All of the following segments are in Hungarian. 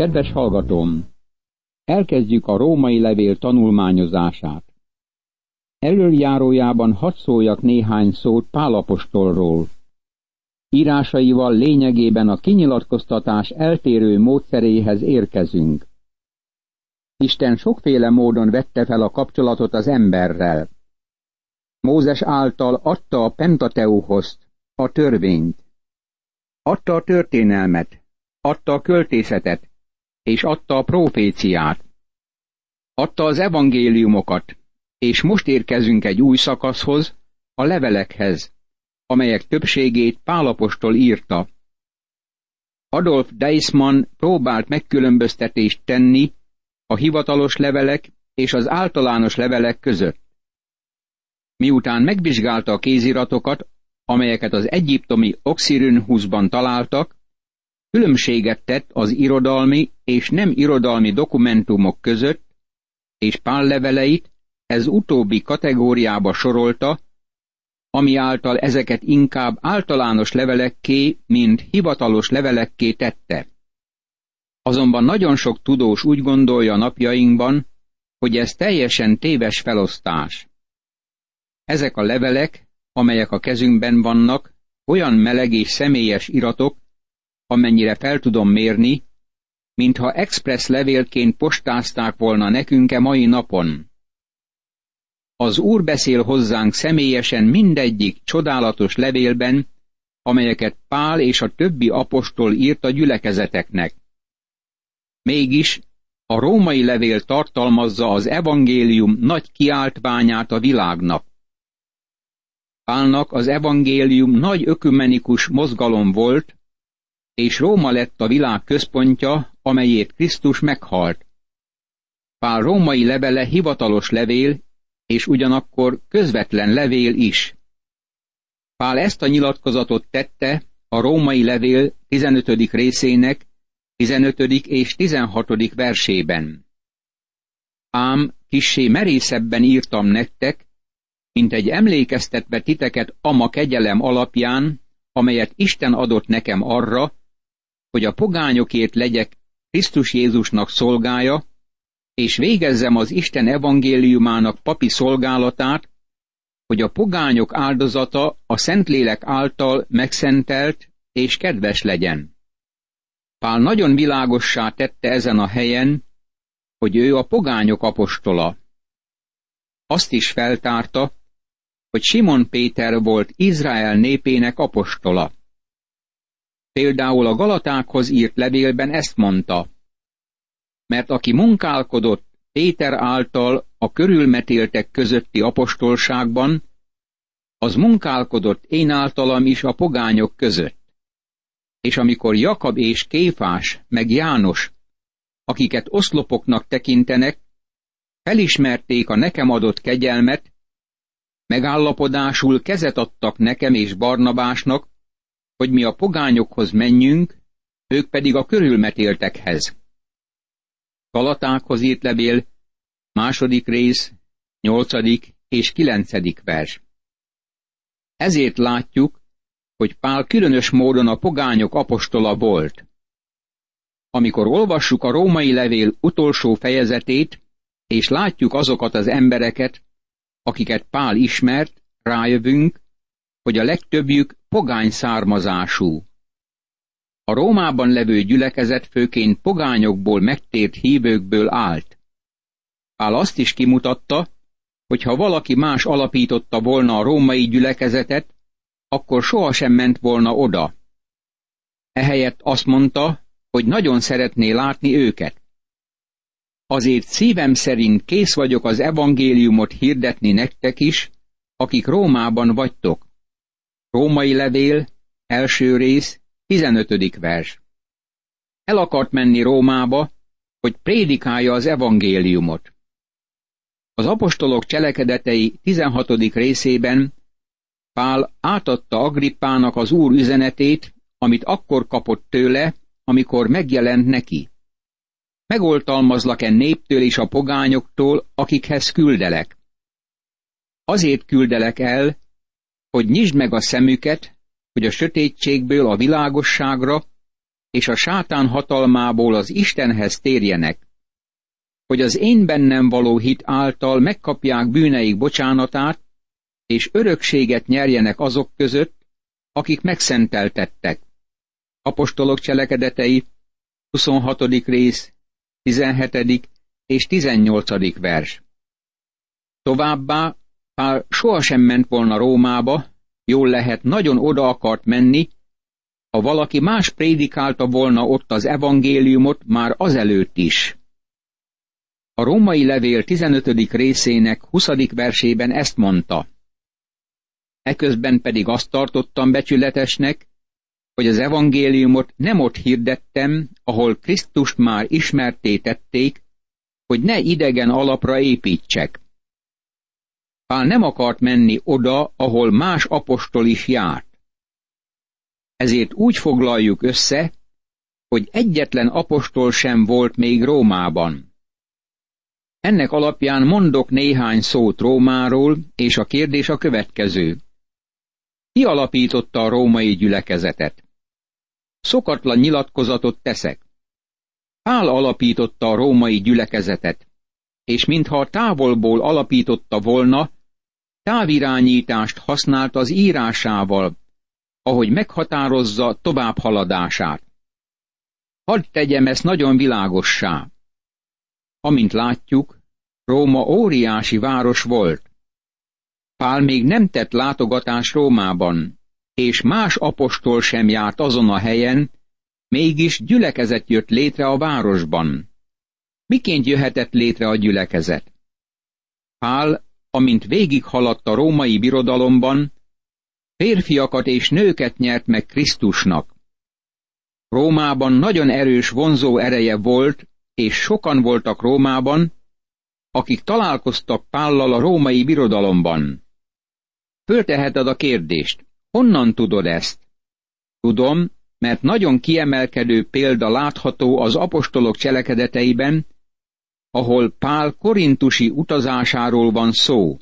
Kedves hallgatóm! Elkezdjük a római levél tanulmányozását. Előjárójában hadd szóljak néhány szót Pálapostolról. Írásaival lényegében a kinyilatkoztatás eltérő módszeréhez érkezünk. Isten sokféle módon vette fel a kapcsolatot az emberrel. Mózes által adta a Pentateuhoszt, a törvényt. Adta a történelmet, adta a költészetet, és adta a proféciát. Adta az evangéliumokat, és most érkezünk egy új szakaszhoz, a levelekhez, amelyek többségét Pálapostól írta. Adolf Deisman próbált megkülönböztetést tenni a hivatalos levelek és az általános levelek között. Miután megvizsgálta a kéziratokat, amelyeket az egyiptomi Oxirünhuszban találtak, különbséget tett az irodalmi és nem irodalmi dokumentumok között, és Pál leveleit ez utóbbi kategóriába sorolta, ami által ezeket inkább általános levelekké, mint hivatalos levelekké tette. Azonban nagyon sok tudós úgy gondolja napjainkban, hogy ez teljesen téves felosztás. Ezek a levelek, amelyek a kezünkben vannak, olyan meleg és személyes iratok, amennyire fel tudom mérni, mintha express levélként postázták volna nekünk-e mai napon. Az Úr beszél hozzánk személyesen mindegyik csodálatos levélben, amelyeket Pál és a többi apostol írt a gyülekezeteknek. Mégis a római levél tartalmazza az evangélium nagy kiáltványát a világnak. Pálnak az evangélium nagy ökumenikus mozgalom volt, és Róma lett a világ központja, amelyét Krisztus meghalt. Pál római levele hivatalos levél, és ugyanakkor közvetlen levél is. Pál ezt a nyilatkozatot tette a római levél 15. részének 15. és 16. versében. Ám kissé merészebben írtam nektek, mint egy emlékeztetve titeket ama kegyelem alapján, amelyet Isten adott nekem arra, hogy a pogányokért legyek Krisztus Jézusnak szolgája, és végezzem az Isten evangéliumának papi szolgálatát, hogy a pogányok áldozata a Szentlélek által megszentelt és kedves legyen. Pál nagyon világossá tette ezen a helyen, hogy ő a pogányok apostola. Azt is feltárta, hogy Simon Péter volt Izrael népének apostola. Például a Galatákhoz írt levélben ezt mondta, mert aki munkálkodott Péter által a körülmetéltek közötti apostolságban, az munkálkodott én általam is a pogányok között. És amikor Jakab és Kéfás, meg János, akiket oszlopoknak tekintenek, felismerték a nekem adott kegyelmet, megállapodásul kezet adtak nekem és Barnabásnak, hogy mi a pogányokhoz menjünk, ők pedig a körülmetéltekhez. Galatákhoz írt levél, második rész, nyolcadik és kilencedik vers. Ezért látjuk, hogy Pál különös módon a pogányok apostola volt. Amikor olvassuk a római levél utolsó fejezetét, és látjuk azokat az embereket, akiket Pál ismert, rájövünk, hogy a legtöbbjük pogány származású. A Rómában levő gyülekezet főként pogányokból megtért hívőkből állt. Pál azt is kimutatta, hogy ha valaki más alapította volna a római gyülekezetet, akkor sohasem ment volna oda. Ehelyett azt mondta, hogy nagyon szeretné látni őket. Azért szívem szerint kész vagyok az evangéliumot hirdetni nektek is, akik Rómában vagytok. Római levél, első rész, 15. vers. El akart menni Rómába, hogy prédikálja az evangéliumot. Az apostolok cselekedetei 16. részében Pál átadta Agrippának az úr üzenetét, amit akkor kapott tőle, amikor megjelent neki. Megoltalmazlak-e néptől és a pogányoktól, akikhez küldelek. Azért küldelek el, hogy nyisd meg a szemüket, hogy a sötétségből a világosságra, és a sátán hatalmából az Istenhez térjenek, hogy az én bennem való hit által megkapják bűneik bocsánatát, és örökséget nyerjenek azok között, akik megszenteltettek. Apostolok cselekedetei, 26. rész, 17. és 18. vers. Továbbá Pál sohasem ment volna Rómába, jól lehet nagyon oda akart menni, ha valaki más prédikálta volna ott az evangéliumot már azelőtt is. A római levél 15. részének 20. versében ezt mondta. Eközben pedig azt tartottam becsületesnek, hogy az evangéliumot nem ott hirdettem, ahol Krisztust már ismerté tették, hogy ne idegen alapra építsek. Pál nem akart menni oda, ahol más apostol is járt. Ezért úgy foglaljuk össze, hogy egyetlen apostol sem volt még Rómában. Ennek alapján mondok néhány szót Rómáról, és a kérdés a következő. Ki alapította a római gyülekezetet? Szokatlan nyilatkozatot teszek. Pál alapította a római gyülekezetet, és mintha távolból alapította volna, távirányítást használt az írásával, ahogy meghatározza továbbhaladását. Hadd tegyem ezt nagyon világossá. Amint látjuk, Róma óriási város volt. Pál még nem tett látogatás Rómában, és más apostol sem járt azon a helyen, mégis gyülekezet jött létre a városban. Miként jöhetett létre a gyülekezet? Pál, amint végighaladt a római birodalomban, férfiakat és nőket nyert meg Krisztusnak. Rómában nagyon erős vonzó ereje volt, és sokan voltak Rómában, akik találkoztak Pállal a római birodalomban. Fölteheted a kérdést, honnan tudod ezt? Tudom, mert nagyon kiemelkedő példa látható az apostolok cselekedeteiben, ahol Pál korintusi utazásáról van szó.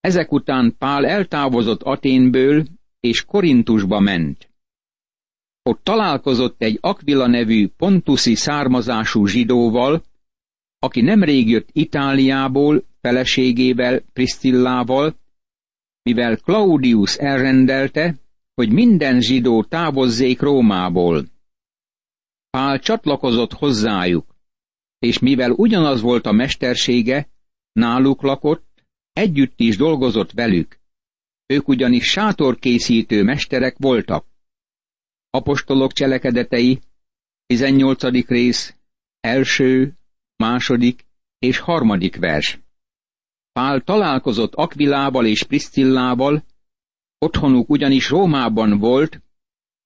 Ezek után Pál eltávozott Aténből, és Korintusba ment. Ott találkozott egy Aquila nevű pontuszi származású zsidóval, aki nemrég jött Itáliából, feleségével, Priscillával, mivel Claudius elrendelte, hogy minden zsidó távozzék Rómából. Pál csatlakozott hozzájuk, és mivel ugyanaz volt a mestersége, náluk lakott, együtt is dolgozott velük. Ők ugyanis sátorkészítő mesterek voltak. Apostolok cselekedetei, 18. rész, első, második és harmadik vers. Pál találkozott Akvilával és Priscillával, otthonuk ugyanis Rómában volt,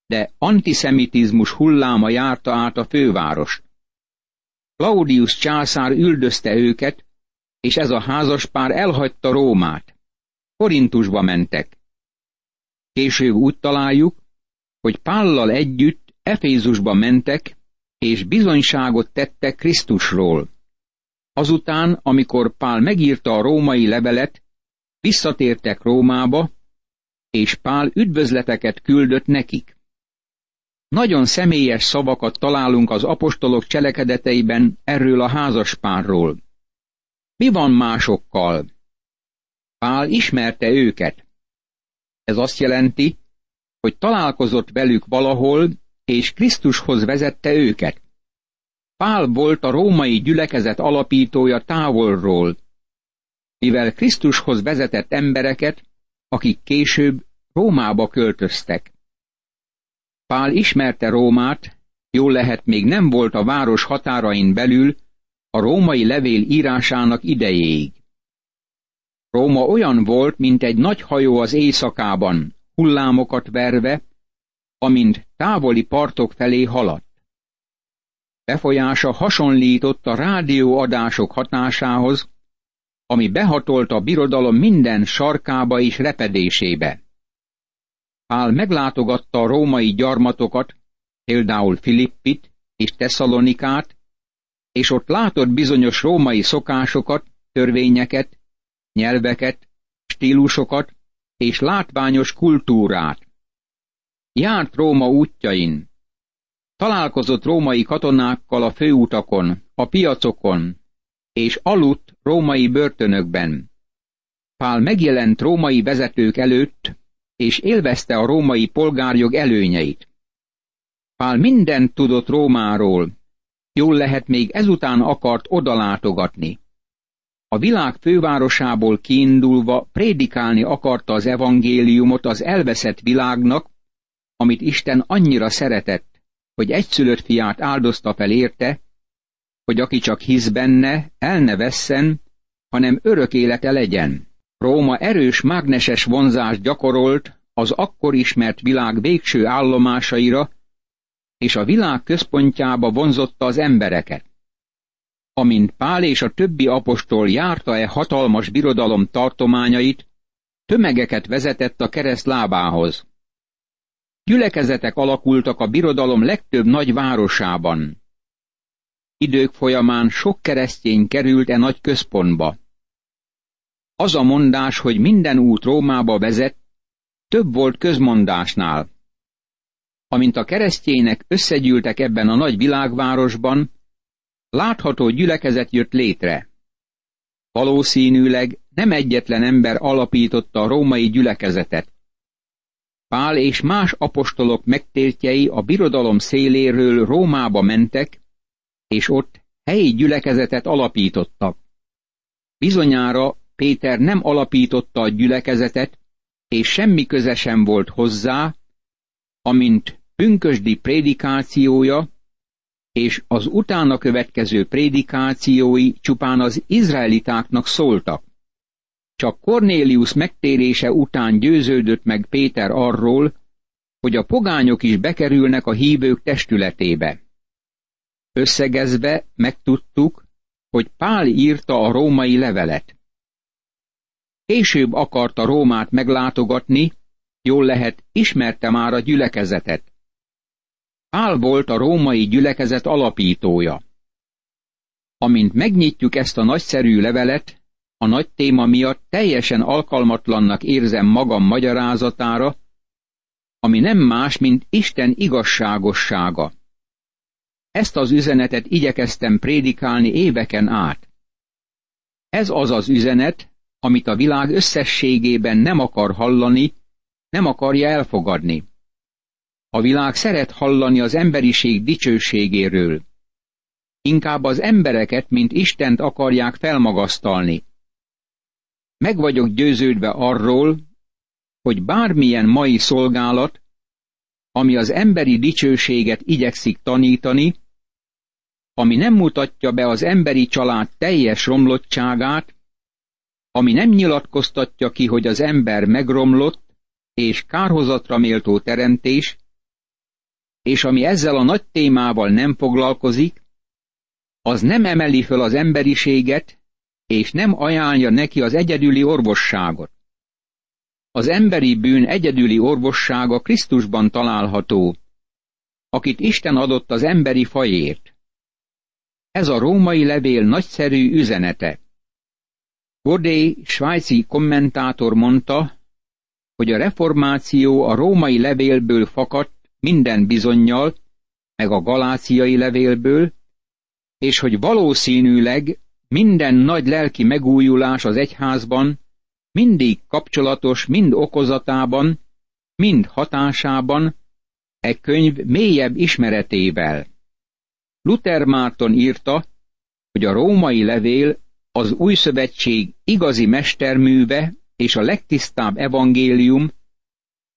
de antiszemitizmus hulláma járta át a fővárost. Claudius császár üldözte őket, és ez a házaspár elhagyta Rómát. Korintusba mentek. Később úgy találjuk, hogy Pállal együtt Efézusba mentek, és bizonyságot tettek Krisztusról. Azután, amikor Pál megírta a római levelet, visszatértek Rómába, és Pál üdvözleteket küldött nekik. Nagyon személyes szavakat találunk az apostolok cselekedeteiben erről a házaspárról. Mi van másokkal? Pál ismerte őket. Ez azt jelenti, hogy találkozott velük valahol, és Krisztushoz vezette őket. Pál volt a római gyülekezet alapítója távolról, mivel Krisztushoz vezetett embereket, akik később Rómába költöztek. Pál ismerte Rómát, jól lehet még nem volt a város határain belül a római levél írásának idejéig. Róma olyan volt, mint egy nagy hajó az éjszakában, hullámokat verve, amint távoli partok felé haladt. Befolyása hasonlított a rádióadások hatásához, ami behatolt a birodalom minden sarkába és repedésébe. Pál meglátogatta a római gyarmatokat, például Filippit és Tesszalonikát, és ott látott bizonyos római szokásokat, törvényeket, nyelveket, stílusokat és látványos kultúrát. Járt Róma útjain, Találkozott római katonákkal a főutakon, a piacokon, és aludt római börtönökben. Pál megjelent római vezetők előtt, és élvezte a római polgárjog előnyeit. Pál mindent tudott Rómáról, jól lehet még ezután akart odalátogatni. A világ fővárosából kiindulva prédikálni akarta az evangéliumot az elveszett világnak, amit Isten annyira szeretett, hogy egyszülött fiát áldozta fel érte, hogy aki csak hisz benne, el ne vesszen, hanem örök élete legyen. Róma erős mágneses vonzást gyakorolt az akkor ismert világ végső állomásaira, és a világ központjába vonzotta az embereket. Amint Pál és a többi apostol járta-e hatalmas birodalom tartományait, tömegeket vezetett a kereszt lábához. Gyülekezetek alakultak a birodalom legtöbb nagy városában. Idők folyamán sok keresztény került e nagy központba. Az a mondás, hogy minden út Rómába vezet, több volt közmondásnál. Amint a keresztjének összegyűltek ebben a nagy világvárosban, látható gyülekezet jött létre. Valószínűleg nem egyetlen ember alapította a római gyülekezetet. Pál és más apostolok megtértjei a birodalom széléről Rómába mentek, és ott helyi gyülekezetet alapítottak. Bizonyára Péter nem alapította a gyülekezetet, és semmi köze sem volt hozzá, amint pünkösdi prédikációja és az utána következő prédikációi csupán az izraelitáknak szóltak. Csak Cornélius megtérése után győződött meg Péter arról, hogy a pogányok is bekerülnek a hívők testületébe. Összegezve megtudtuk, hogy Pál írta a római levelet. Később akarta Rómát meglátogatni, jól lehet, ismerte már a gyülekezetet. Pál volt a római gyülekezet alapítója. Amint megnyitjuk ezt a nagyszerű levelet, a nagy téma miatt teljesen alkalmatlannak érzem magam magyarázatára, ami nem más, mint Isten igazságossága. Ezt az üzenetet igyekeztem prédikálni éveken át. Ez az az üzenet, amit a világ összességében nem akar hallani, nem akarja elfogadni. A világ szeret hallani az emberiség dicsőségéről. Inkább az embereket, mint Istent akarják felmagasztalni. Meg vagyok győződve arról, hogy bármilyen mai szolgálat, ami az emberi dicsőséget igyekszik tanítani, ami nem mutatja be az emberi család teljes romlottságát, ami nem nyilatkoztatja ki, hogy az ember megromlott és kárhozatra méltó teremtés, és ami ezzel a nagy témával nem foglalkozik, az nem emeli föl az emberiséget, és nem ajánlja neki az egyedüli orvosságot. Az emberi bűn egyedüli orvossága Krisztusban található, akit Isten adott az emberi fajért. Ez a római levél nagyszerű üzenete. Gordé, svájci kommentátor mondta, hogy a reformáció a római levélből fakadt minden bizonyal, meg a galáciai levélből, és hogy valószínűleg minden nagy lelki megújulás az egyházban mindig kapcsolatos mind okozatában, mind hatásában, e könyv mélyebb ismeretével. Luther Márton írta, hogy a római levél az új szövetség igazi mesterműve és a legtisztább evangélium,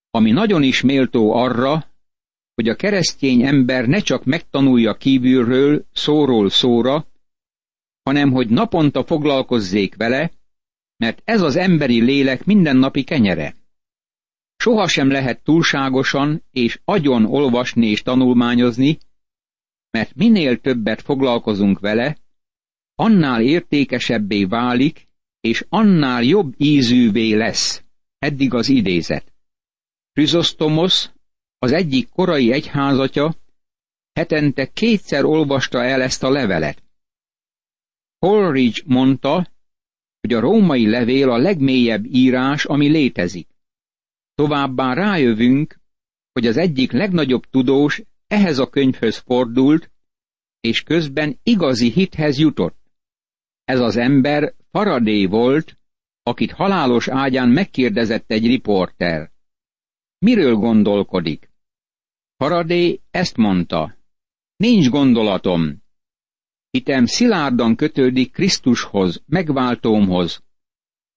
ami nagyon is méltó arra, hogy a keresztény ember ne csak megtanulja kívülről, szóról szóra, hanem hogy naponta foglalkozzék vele, mert ez az emberi lélek mindennapi kenyere. Sohasem lehet túlságosan és agyon olvasni és tanulmányozni, mert minél többet foglalkozunk vele, annál értékesebbé válik, és annál jobb ízűvé lesz. Eddig az idézet. Chrysostomus, az egyik korai egyházatja, hetente kétszer olvasta el ezt a levelet. Coleridge mondta, hogy a római levél a legmélyebb írás, ami létezik. Továbbá rájövünk, hogy az egyik legnagyobb tudós ehhez a könyvhöz fordult, és közben igazi hithez jutott. Ez az ember Faradé volt, akit halálos ágyán megkérdezett egy riporter. Miről gondolkodik? Faradé ezt mondta. Nincs gondolatom. Hitem szilárdan kötődik Krisztushoz, megváltómhoz,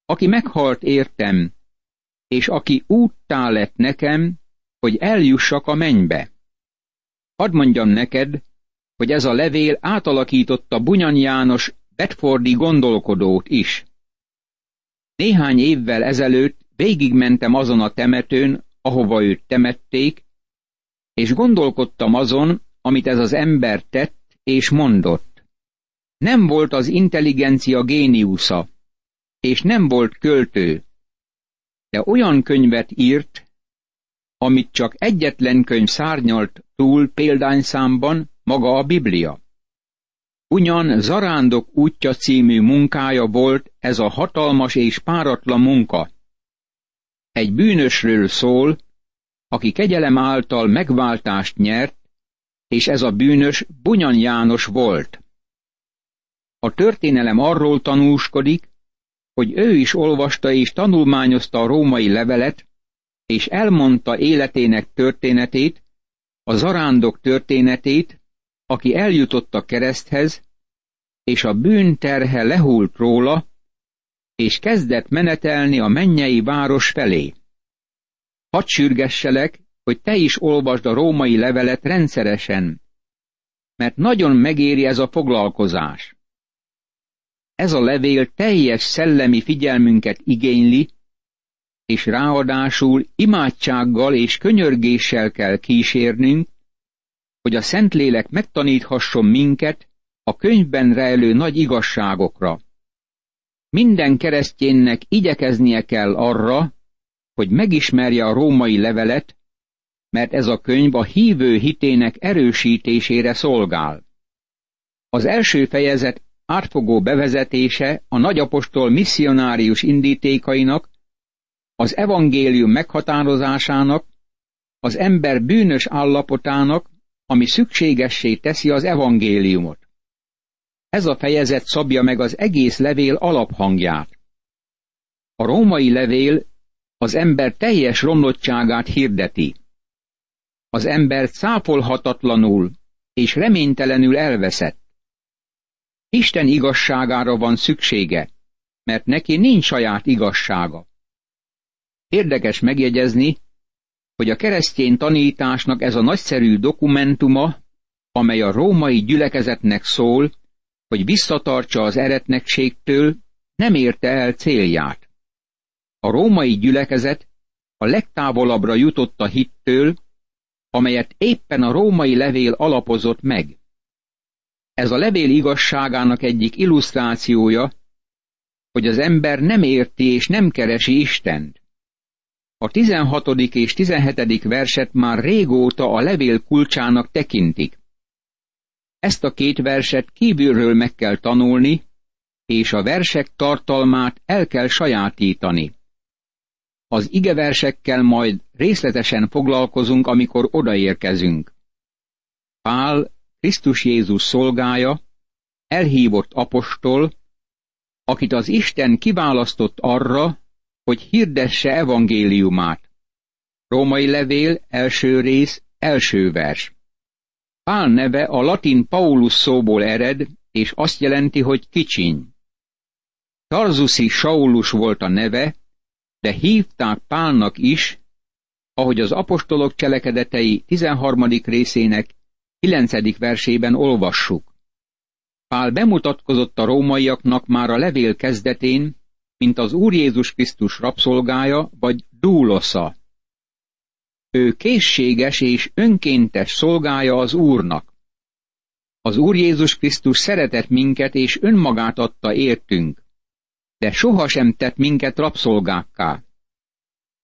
aki meghalt értem, és aki úttá lett nekem, hogy eljussak a mennybe. Hadd mondjam neked, hogy ez a levél átalakította Bunyan János Bedfordi gondolkodót is. Néhány évvel ezelőtt végigmentem azon a temetőn, ahova őt temették, és gondolkodtam azon, amit ez az ember tett és mondott. Nem volt az intelligencia géniusza, és nem volt költő, de olyan könyvet írt, amit csak egyetlen könyv szárnyalt túl példányszámban, maga a Biblia. Ugyan Zarándok útja című munkája volt ez a hatalmas és páratlan munka. Egy bűnösről szól, aki kegyelem által megváltást nyert, és ez a bűnös Bunyan János volt. A történelem arról tanúskodik, hogy ő is olvasta és tanulmányozta a római levelet, és elmondta életének történetét, a zarándok történetét, aki eljutott a kereszthez, és a bűn terhe lehult róla, és kezdett menetelni a mennyei város felé. Hadd sürgesselek, hogy te is olvasd a római levelet rendszeresen, mert nagyon megéri ez a foglalkozás. Ez a levél teljes szellemi figyelmünket igényli, és ráadásul imádsággal és könyörgéssel kell kísérnünk, hogy a Szentlélek megtaníthasson minket a könyvben rejlő nagy igazságokra. Minden keresztjénnek igyekeznie kell arra, hogy megismerje a római levelet, mert ez a könyv a hívő hitének erősítésére szolgál. Az első fejezet átfogó bevezetése a nagyapostol misszionárius indítékainak, az evangélium meghatározásának, az ember bűnös állapotának, ami szükségessé teszi az evangéliumot. Ez a fejezet szabja meg az egész levél alaphangját. A római levél az ember teljes romlottságát hirdeti. Az ember cáfolhatatlanul és reménytelenül elveszett. Isten igazságára van szüksége, mert neki nincs saját igazsága. Érdekes megjegyezni, hogy a keresztény tanításnak ez a nagyszerű dokumentuma, amely a római gyülekezetnek szól, hogy visszatartsa az eretnekségtől, nem érte el célját. A római gyülekezet a legtávolabbra jutott a hittől, amelyet éppen a római levél alapozott meg. Ez a levél igazságának egyik illusztrációja, hogy az ember nem érti és nem keresi Istent. A 16. és 17. verset már régóta a levél kulcsának tekintik. Ezt a két verset kívülről meg kell tanulni, és a versek tartalmát el kell sajátítani. Az igeversekkel majd részletesen foglalkozunk, amikor odaérkezünk. Pál, Krisztus Jézus szolgája, elhívott apostol, akit az Isten kiválasztott arra, hogy hirdesse evangéliumát. Római levél, első rész, első vers. Pál neve a latin Paulus szóból ered, és azt jelenti, hogy kicsiny. Tarzuszi Saulus volt a neve, de hívták Pálnak is, ahogy az apostolok cselekedetei 13. részének 9. versében olvassuk. Pál bemutatkozott a rómaiaknak már a levél kezdetén, mint az Úr Jézus Krisztus rabszolgája vagy dúlosza. Ő készséges és önkéntes szolgája az Úrnak. Az Úr Jézus Krisztus szeretett minket és önmagát adta értünk, de sohasem tett minket rabszolgákká.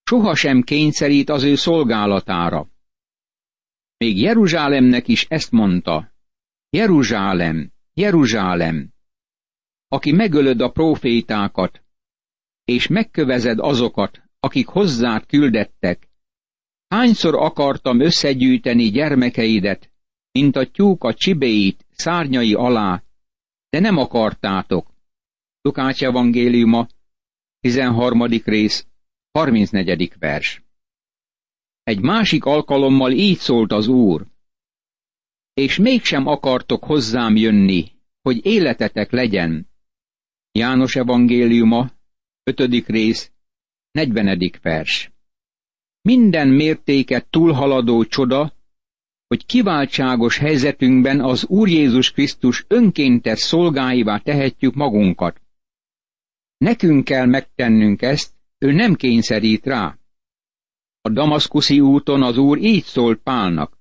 Sohasem kényszerít az ő szolgálatára. Még Jeruzsálemnek is ezt mondta. Jeruzsálem, Jeruzsálem, aki megölöd a profétákat, és megkövezed azokat, akik hozzád küldettek, Hányszor akartam összegyűjteni gyermekeidet, mint a tyúk a csibéit szárnyai alá, de nem akartátok. Lukács evangéliuma, 13. rész, 34. vers. Egy másik alkalommal így szólt az Úr. És mégsem akartok hozzám jönni, hogy életetek legyen. János evangéliuma, 5. rész, 40. vers. Minden mértéket túlhaladó csoda, hogy kiváltságos helyzetünkben az Úr Jézus Krisztus önkéntes szolgáivá tehetjük magunkat. Nekünk kell megtennünk ezt, ő nem kényszerít rá. A damaszkuszi úton az Úr így szólt Pálnak.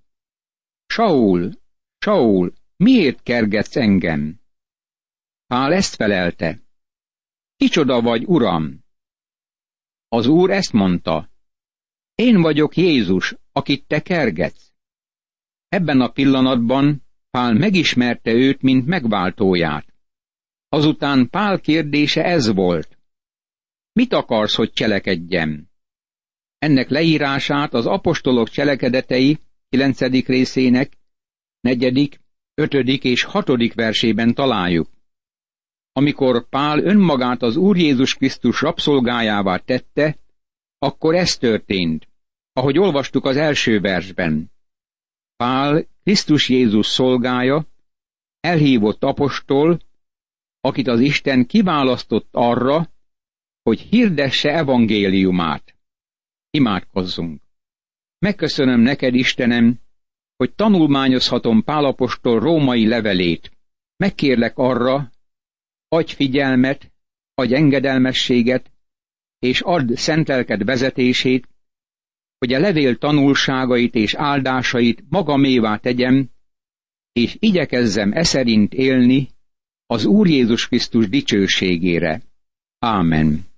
Saul, Saul, miért kergetsz engem? Pál ezt felelte. Kicsoda vagy, uram? Az Úr ezt mondta. Én vagyok Jézus, akit te kergetsz. Ebben a pillanatban Pál megismerte őt, mint megváltóját. Azután Pál kérdése ez volt. Mit akarsz, hogy cselekedjem? Ennek leírását az apostolok cselekedetei 9. részének 4., 5. és 6. versében találjuk. Amikor Pál önmagát az Úr Jézus Krisztus rabszolgájává tette, akkor ez történt, ahogy olvastuk az első versben. Pál Krisztus Jézus szolgája, elhívott apostol, akit az Isten kiválasztott arra, hogy hirdesse evangéliumát. Imádkozzunk! Megköszönöm neked, Istenem, hogy tanulmányozhatom Pálapostól római levelét. Megkérlek arra, adj figyelmet, adj engedelmességet, és add szentelked vezetését, hogy a levél tanulságait és áldásait magamévá tegyem, és igyekezzem e szerint élni az Úr Jézus Krisztus dicsőségére. Ámen.